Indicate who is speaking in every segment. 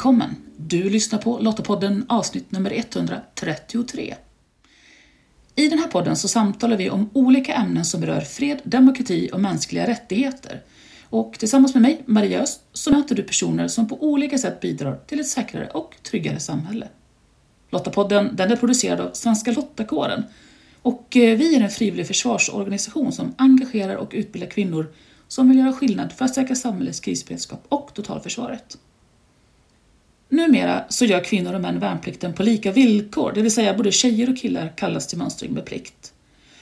Speaker 1: Välkommen! Du lyssnar på Lottapodden avsnitt nummer 133. I den här podden så samtalar vi om olika ämnen som berör fred, demokrati och mänskliga rättigheter. Och tillsammans med mig, Maria Öst, så möter du personer som på olika sätt bidrar till ett säkrare och tryggare samhälle. Lottapodden den är producerad av Svenska Lottakåren och eh, vi är en frivillig försvarsorganisation som engagerar och utbildar kvinnor som vill göra skillnad för att säkra samhällets krisberedskap och totalförsvaret. Numera så gör kvinnor och män värnplikten på lika villkor, det vill säga både tjejer och killar kallas till mönstring med plikt.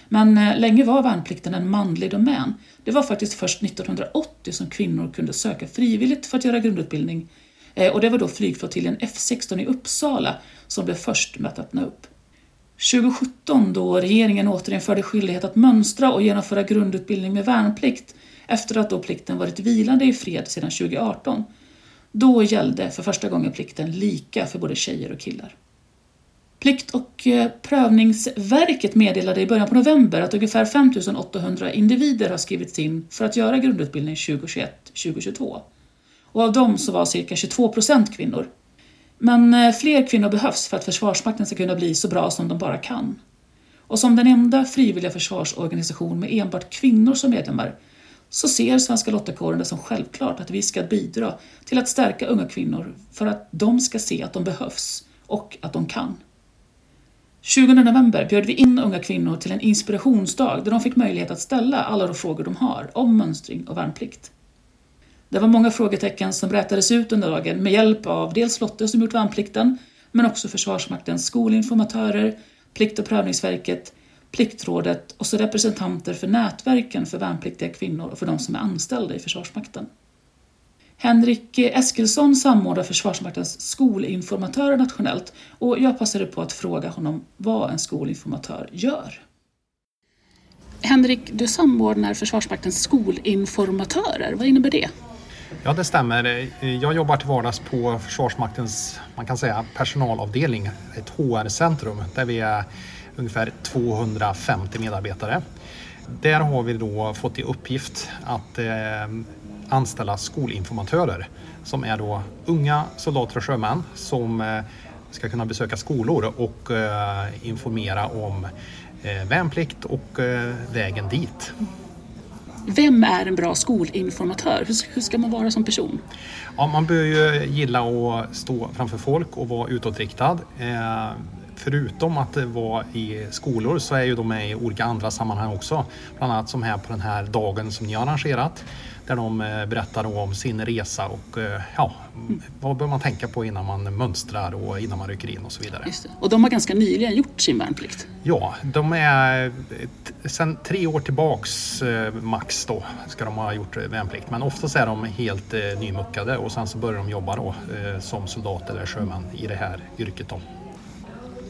Speaker 1: Men eh, länge var värnplikten en manlig domän. Det var faktiskt först 1980 som kvinnor kunde söka frivilligt för att göra grundutbildning eh, och det var då flygflottiljen F16 i Uppsala som blev först med att öppna upp. 2017 då regeringen återinförde skyldighet att mönstra och genomföra grundutbildning med värnplikt efter att då plikten varit vilande i fred sedan 2018. Då gällde för första gången plikten lika för både tjejer och killar. Plikt och eh, prövningsverket meddelade i början på november att ungefär 5800 individer har skrivits in för att göra grundutbildning 2021-2022. Och av dem så var cirka 22 procent kvinnor. Men eh, fler kvinnor behövs för att Försvarsmakten ska kunna bli så bra som de bara kan. Och som den enda frivilliga försvarsorganisation med enbart kvinnor som medlemmar så ser Svenska Lottakåren det som självklart att vi ska bidra till att stärka unga kvinnor för att de ska se att de behövs och att de kan. 20 november bjöd vi in unga kvinnor till en inspirationsdag där de fick möjlighet att ställa alla de frågor de har om mönstring och värnplikt. Det var många frågetecken som rätades ut under dagen med hjälp av dels Lotte som gjort värnplikten, men också Försvarsmaktens skolinformatörer, Plikt och prövningsverket, Pliktrådet och så representanter för nätverken för värnpliktiga kvinnor och för de som är anställda i Försvarsmakten. Henrik Eskilsson samordnar Försvarsmaktens skolinformatörer nationellt och jag passade på att fråga honom vad en skolinformatör gör. Henrik, du samordnar Försvarsmaktens skolinformatörer. Vad innebär det?
Speaker 2: Ja, det stämmer. Jag jobbar till vardags på Försvarsmaktens man kan säga, personalavdelning, ett HR-centrum där vi är ungefär 250 medarbetare. Där har vi då fått i uppgift att eh, anställa skolinformatörer som är då unga soldater och sjömän som eh, ska kunna besöka skolor och eh, informera om värnplikt och vägen dit.
Speaker 1: Vem är en bra skolinformatör? Hur, hur ska man vara som person?
Speaker 2: Ja, man bör ju gilla att stå framför folk och vara utåtriktad. Förutom att vara i skolor så är ju de med i olika andra sammanhang också. Bland annat som här på den här dagen som ni har arrangerat. Där de eh, berättar om sin resa och eh, ja, vad bör man tänka på innan man mönstrar och innan man rycker in och så vidare.
Speaker 1: Och de har ganska nyligen gjort sin värnplikt?
Speaker 2: Ja, de är sedan tre år tillbaks eh, max då ska de ha gjort värnplikt. Men oftast är de helt nymuckade och sen så börjar de jobba då som soldat eller sjöman i det här yrket. Då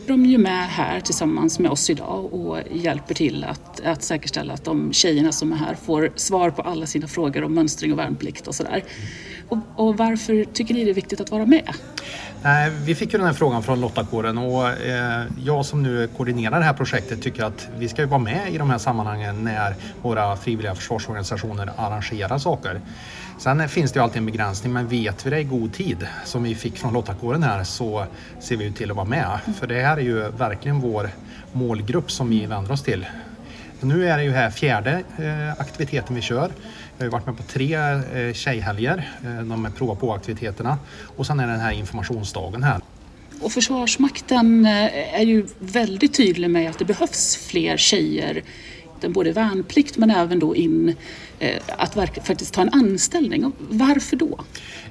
Speaker 1: de ju med här tillsammans med oss idag och hjälper till att, att säkerställa att de tjejerna som är här får svar på alla sina frågor om mönstring och värnplikt och sådär. Och, och, varför tycker ni det är viktigt att vara med?
Speaker 2: Vi fick ju den här frågan från Lottakåren och eh, jag som nu koordinerar det här projektet tycker att vi ska vara med i de här sammanhangen när våra frivilliga försvarsorganisationer arrangerar saker. Sen finns det ju alltid en begränsning men vet vi det i god tid som vi fick från Lottakåren här så ser vi ju till att vara med. För det här är ju verkligen vår målgrupp som vi vänder oss till. Nu är det ju här fjärde eh, aktiviteten vi kör. Jag har varit med på tre eh, tjejhelger, eh, de är prova på aktiviteterna och sen är det den här informationsdagen här.
Speaker 1: Och Försvarsmakten eh, är ju väldigt tydlig med att det behövs fler tjejer både värnplikt men även då in eh, att faktiskt ta en anställning. Varför då?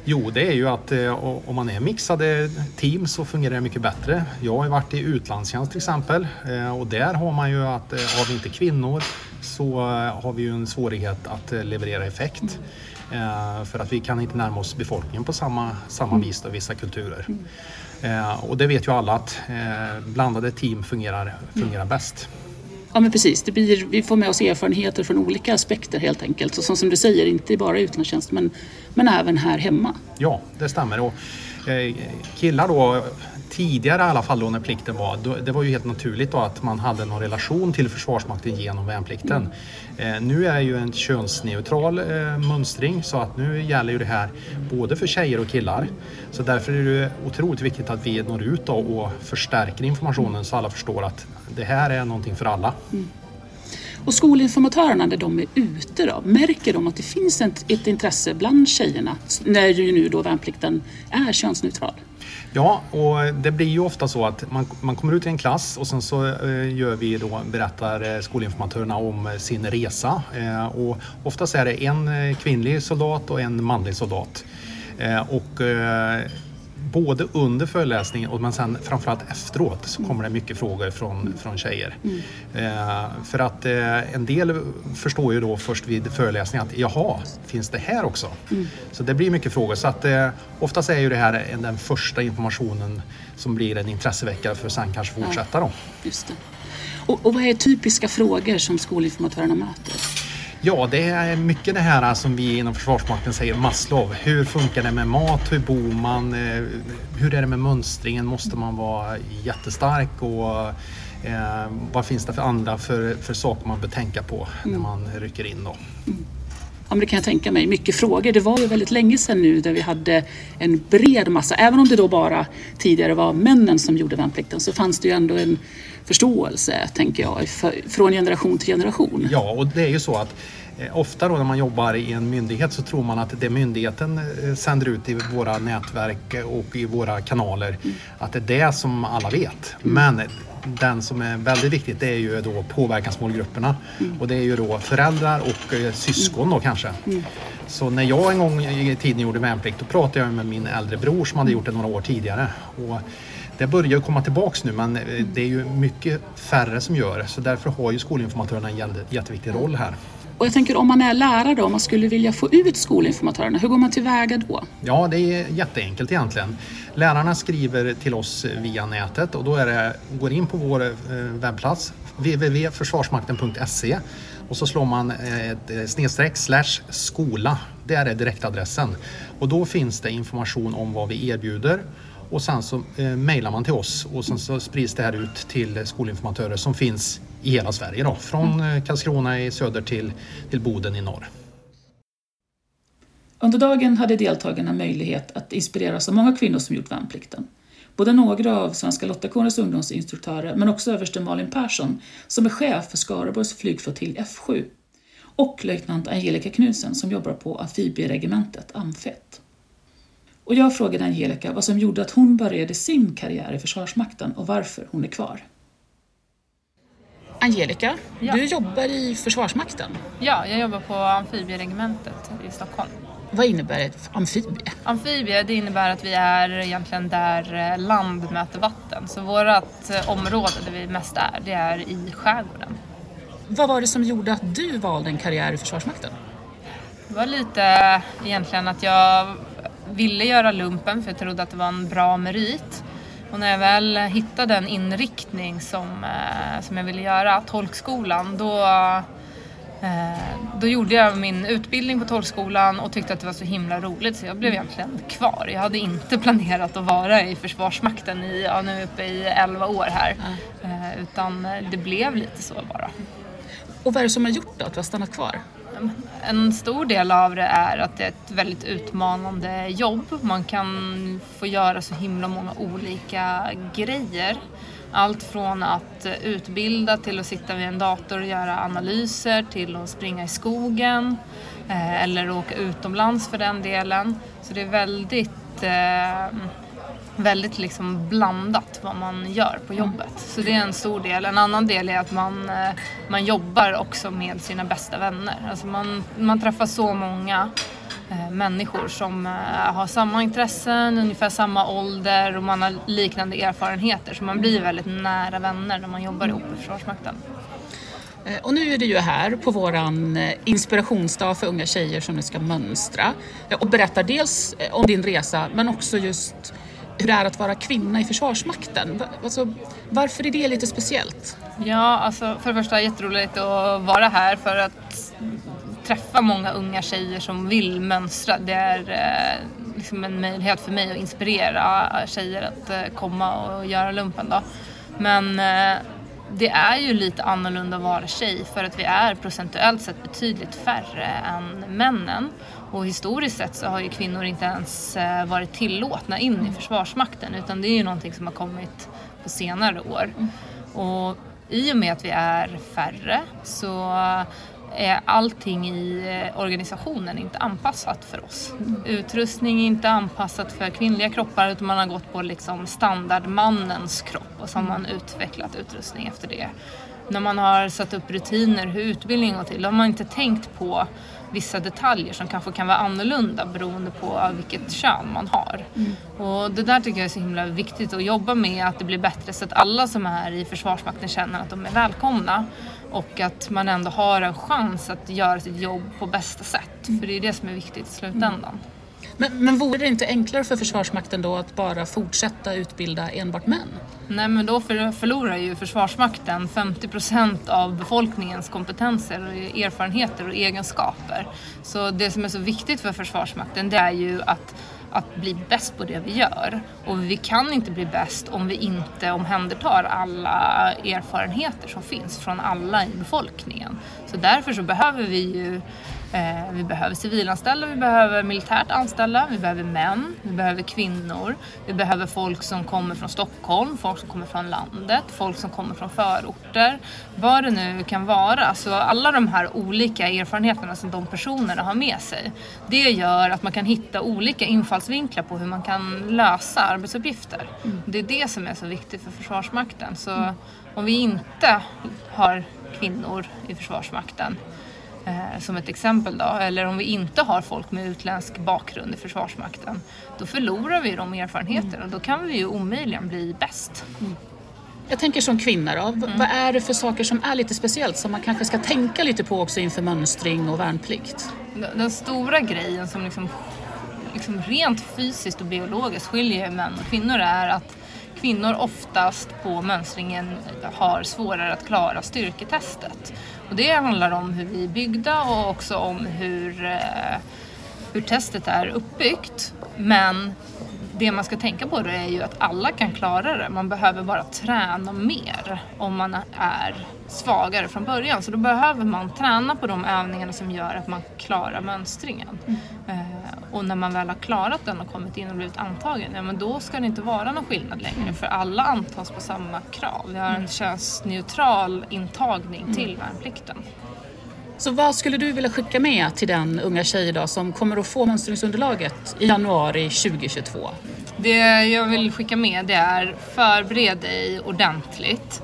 Speaker 2: Jo, det är ju att eh, om man är mixade team så fungerar det mycket bättre. Jag har varit i utlandstjänst till exempel eh, och där har man ju att har vi inte kvinnor så har vi ju en svårighet att leverera effekt. För att vi kan inte närma oss befolkningen på samma, samma mm. vis i vissa kulturer. Mm. Och det vet ju alla att blandade team fungerar, fungerar mm. bäst.
Speaker 1: Ja men precis, det blir, vi får med oss erfarenheter från olika aspekter helt enkelt. Och som, som du säger, inte bara utlandstjänst men, men även här hemma.
Speaker 2: Ja, det stämmer. Och Eh, killar då, tidigare i alla fall då när plikten var, då, det var ju helt naturligt då att man hade någon relation till Försvarsmakten genom värnplikten. Eh, nu är ju en könsneutral eh, mönstring så att nu gäller ju det här både för tjejer och killar. Så därför är det otroligt viktigt att vi når ut då och förstärker informationen så alla förstår att det här är någonting för alla. Mm.
Speaker 1: Och skolinformatörerna när de är ute då, märker de att det finns ett, ett intresse bland tjejerna när ju nu då värnplikten är könsneutral?
Speaker 2: Ja, och det blir ju ofta så att man, man kommer ut i en klass och sen så eh, gör vi då, berättar eh, skolinformatörerna om eh, sin resa. Och oftast är det en kvinnlig soldat och en manlig soldat. Och både under föreläsningen och men sen framförallt efteråt så kommer det mycket frågor från, från tjejer. Mm. Eh, för att eh, en del förstår ju då först vid föreläsningen att jaha, finns det här också? Mm. Så det blir mycket frågor. Så att eh, oftast är ju det här den första informationen som blir en intresseväckare för att sen kanske fortsätta. Då.
Speaker 1: Just det. Och, och vad är typiska frågor som skolinformatörerna möter?
Speaker 2: Ja, det är mycket det här som vi inom Försvarsmakten säger Maslow. Hur funkar det med mat? Hur bor man? Eh, hur är det med mönstringen? Måste man vara jättestark? Och eh, vad finns det för andra för, för saker man bör tänka på mm. när man rycker in? Då? Mm.
Speaker 1: Ja, men det kan jag tänka mig. Mycket frågor. Det var ju väldigt länge sedan nu där vi hade en bred massa. Även om det då bara tidigare var männen som gjorde värnplikten så fanns det ju ändå en förståelse, tänker jag, från generation till generation.
Speaker 2: Ja, och det är ju så att eh, Ofta då när man jobbar i en myndighet så tror man att det myndigheten eh, sänder ut i våra nätverk och i våra kanaler, mm. att det är det som alla vet. Mm. Men den som är väldigt viktigt det är ju då påverkansmålgrupperna. Mm. Och det är ju då föräldrar och eh, syskon då kanske. Mm. Så när jag en gång i tiden gjorde värnplikt då pratade jag med min äldre bror som hade gjort det några år tidigare. Och det börjar komma tillbaks nu men eh, det är ju mycket färre som gör det så därför har ju skolinformatörerna en jätteviktig roll här.
Speaker 1: Och jag tänker om man är lärare, och man skulle vilja få ut skolinformatörerna, hur går man tillväga då?
Speaker 2: Ja, det är jätteenkelt egentligen. Lärarna skriver till oss via nätet och då är det, går in på vår eh, webbplats www.försvarsmakten.se och så slår man eh, ett eh, snedstreck slash skola. Det är direktadressen. Och då finns det information om vad vi erbjuder och sen så eh, mejlar man till oss och sen så sprids det här ut till skolinformatörer som finns i hela Sverige då, från mm. eh, Karlskrona i söder till, till Boden i norr.
Speaker 1: Under dagen hade deltagarna möjlighet att inspireras av många kvinnor som gjort värnplikten. Både några av Svenska Lottakårens ungdomsinstruktörer men också överste Malin Persson som är chef för Skaraborgs flygflottilj F7 och löjtnant Angelica Knudsen som jobbar på amfibieregementet Amfett. Och jag frågade Angelica vad som gjorde att hon började sin karriär i Försvarsmakten och varför hon är kvar. Angelica, ja. du jobbar i Försvarsmakten.
Speaker 3: Ja, jag jobbar på amfibieregementet i Stockholm.
Speaker 1: Vad innebär ett amfibie?
Speaker 3: Amfibie, det innebär att vi är egentligen där land möter vatten. Så vårt område där vi mest är, det är i skärgården.
Speaker 1: Vad var det som gjorde att du valde en karriär i Försvarsmakten?
Speaker 3: Det var lite egentligen att jag ville göra lumpen för jag trodde att det var en bra merit. Och när jag väl hittade en inriktning som, eh, som jag ville göra, tolkskolan, då, eh, då gjorde jag min utbildning på tolkskolan och tyckte att det var så himla roligt så jag blev egentligen kvar. Jag hade inte planerat att vara i Försvarsmakten i, ja, nu uppe i 11 år här. Mm. utan det blev lite så bara.
Speaker 1: Och vad är det som har gjort då, att du har stannat kvar?
Speaker 3: En stor del av det är att det är ett väldigt utmanande jobb. Man kan få göra så himla många olika grejer. Allt från att utbilda till att sitta vid en dator och göra analyser till att springa i skogen eh, eller åka utomlands för den delen. Så det är väldigt eh, väldigt liksom blandat vad man gör på jobbet. Så det är en stor del. En annan del är att man, eh, man jobbar också med sina bästa vänner. Alltså man, man träffar så många eh, människor som eh, har samma intressen, ungefär samma ålder och man har liknande erfarenheter. Så man blir väldigt nära vänner när man jobbar ihop i Försvarsmakten.
Speaker 1: Och nu är du ju här på våran inspirationsdag för unga tjejer som nu ska mönstra och berättar dels om din resa men också just hur det är att vara kvinna i Försvarsmakten. Alltså, varför är det lite speciellt?
Speaker 3: Ja, alltså för det första jätteroligt att vara här för att träffa många unga tjejer som vill mönstra. Det är, eh, liksom en möjlighet för mig att inspirera tjejer att eh, komma och göra lumpen. Då. Men eh, det är ju lite annorlunda att vara tjej för att vi är procentuellt sett betydligt färre än männen. Och historiskt sett så har ju kvinnor inte ens eh, varit tillåtna in i Försvarsmakten utan det är ju någonting som har kommit på senare år. Och i och med att vi är färre så är allting i eh, organisationen inte anpassat för oss. Utrustning är inte anpassat för kvinnliga kroppar utan man har gått på liksom standardmannens kropp och så har man utvecklat utrustning efter det. När man har satt upp rutiner hur utbildning går till, då har man inte tänkt på vissa detaljer som kanske kan vara annorlunda beroende på vilket kön man har. Mm. Och det där tycker jag är så himla viktigt att jobba med, att det blir bättre så att alla som är i Försvarsmakten känner att de är välkomna och att man ändå har en chans att göra sitt jobb på bästa sätt. Mm. För det är det som är viktigt i slutändan. Mm.
Speaker 1: Men, men vore det inte enklare för Försvarsmakten då att bara fortsätta utbilda enbart män?
Speaker 3: Nej men då förlorar ju Försvarsmakten 50 procent av befolkningens kompetenser, och erfarenheter och egenskaper. Så det som är så viktigt för Försvarsmakten det är ju att att bli bäst på det vi gör. Och vi kan inte bli bäst om vi inte omhändertar alla erfarenheter som finns från alla i befolkningen. Så därför så behöver vi ju vi behöver civilanställda, vi behöver militärt anställda, vi behöver män, vi behöver kvinnor, vi behöver folk som kommer från Stockholm, folk som kommer från landet, folk som kommer från förorter, vad det nu kan vara. Så alla de här olika erfarenheterna som de personerna har med sig, det gör att man kan hitta olika infallsvinklar på hur man kan lösa arbetsuppgifter. Mm. Det är det som är så viktigt för Försvarsmakten. Så om vi inte har kvinnor i Försvarsmakten eh, som ett exempel då, eller om vi inte har folk med utländsk bakgrund i Försvarsmakten, då förlorar vi de erfarenheterna och då kan vi ju omöjligen bli bäst. Mm.
Speaker 1: Jag tänker som kvinna då, mm. vad är det för saker som är lite speciellt som man kanske ska tänka lite på också inför mönstring och värnplikt?
Speaker 3: Den stora grejen som liksom, liksom rent fysiskt och biologiskt skiljer män och kvinnor är att kvinnor oftast på mönstringen har svårare att klara styrketestet. Och det handlar om hur vi är byggda och också om hur, eh, hur testet är uppbyggt. Men det man ska tänka på då är ju att alla kan klara det. Man behöver bara träna mer om man är svagare från början. Så då behöver man träna på de övningarna som gör att man klarar mönstringen. Mm. Och när man väl har klarat den och kommit in och blivit antagen, ja men då ska det inte vara någon skillnad längre. Mm. För alla antas på samma krav. Vi har en mm. könsneutral intagning mm. till värnplikten.
Speaker 1: Så vad skulle du vilja skicka med till den unga tjej idag som kommer att få mönstringsunderlaget i januari 2022?
Speaker 3: Det jag vill skicka med det är förbered dig ordentligt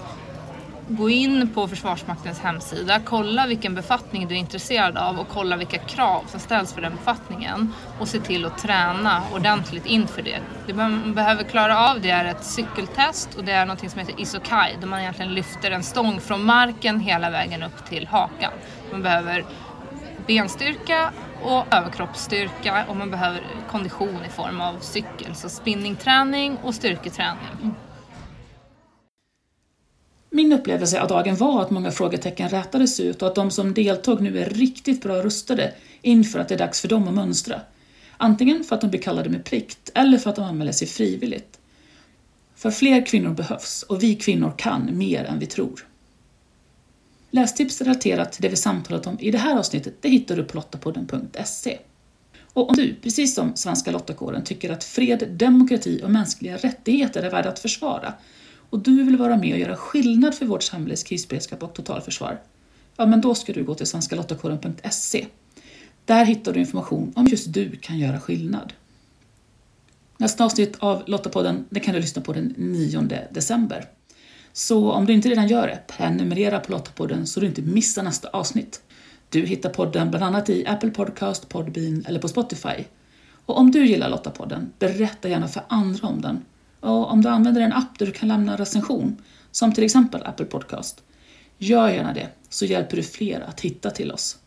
Speaker 3: gå in på Försvarsmaktens hemsida, kolla vilken befattning du är intresserad av och kolla vilka krav som ställs för den befattningen och se till att träna ordentligt inför det. Det man behöver klara av det är ett cykeltest och det är något som heter isokai där man egentligen lyfter en stång från marken hela vägen upp till hakan. Man behöver benstyrka och överkroppsstyrka och man behöver kondition i form av cykel, så spinningträning och styrketräning.
Speaker 1: Min upplevelse av dagen var att många frågetecken rätades ut och att de som deltog nu är riktigt bra rustade inför att det är dags för dem att mönstra. Antingen för att de blir kallade med plikt eller för att de anmäler sig frivilligt. För fler kvinnor behövs och vi kvinnor kan mer än vi tror. Lästips relaterat till det vi samtalat om i det här avsnittet det hittar du på lottapodden.se. Och om du, precis som Svenska Lottakåren, tycker att fred, demokrati och mänskliga rättigheter är värda att försvara och du vill vara med och göra skillnad för vårt samhälles krisberedskap och totalförsvar, ja men då ska du gå till svenskalottakåren.se. Där hittar du information om just du kan göra skillnad. Nästa avsnitt av Lottapodden det kan du lyssna på den 9 december. Så om du inte redan gör det, prenumerera på Lottapodden så du inte missar nästa avsnitt. Du hittar podden bland annat i Apple Podcast, Podbean eller på Spotify. Och om du gillar Lottapodden, berätta gärna för andra om den och om du använder en app där du kan lämna recension, som till exempel Apple Podcast, gör gärna det så hjälper du fler att hitta till oss.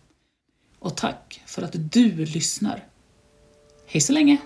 Speaker 1: Och tack för att du lyssnar. Hej så länge!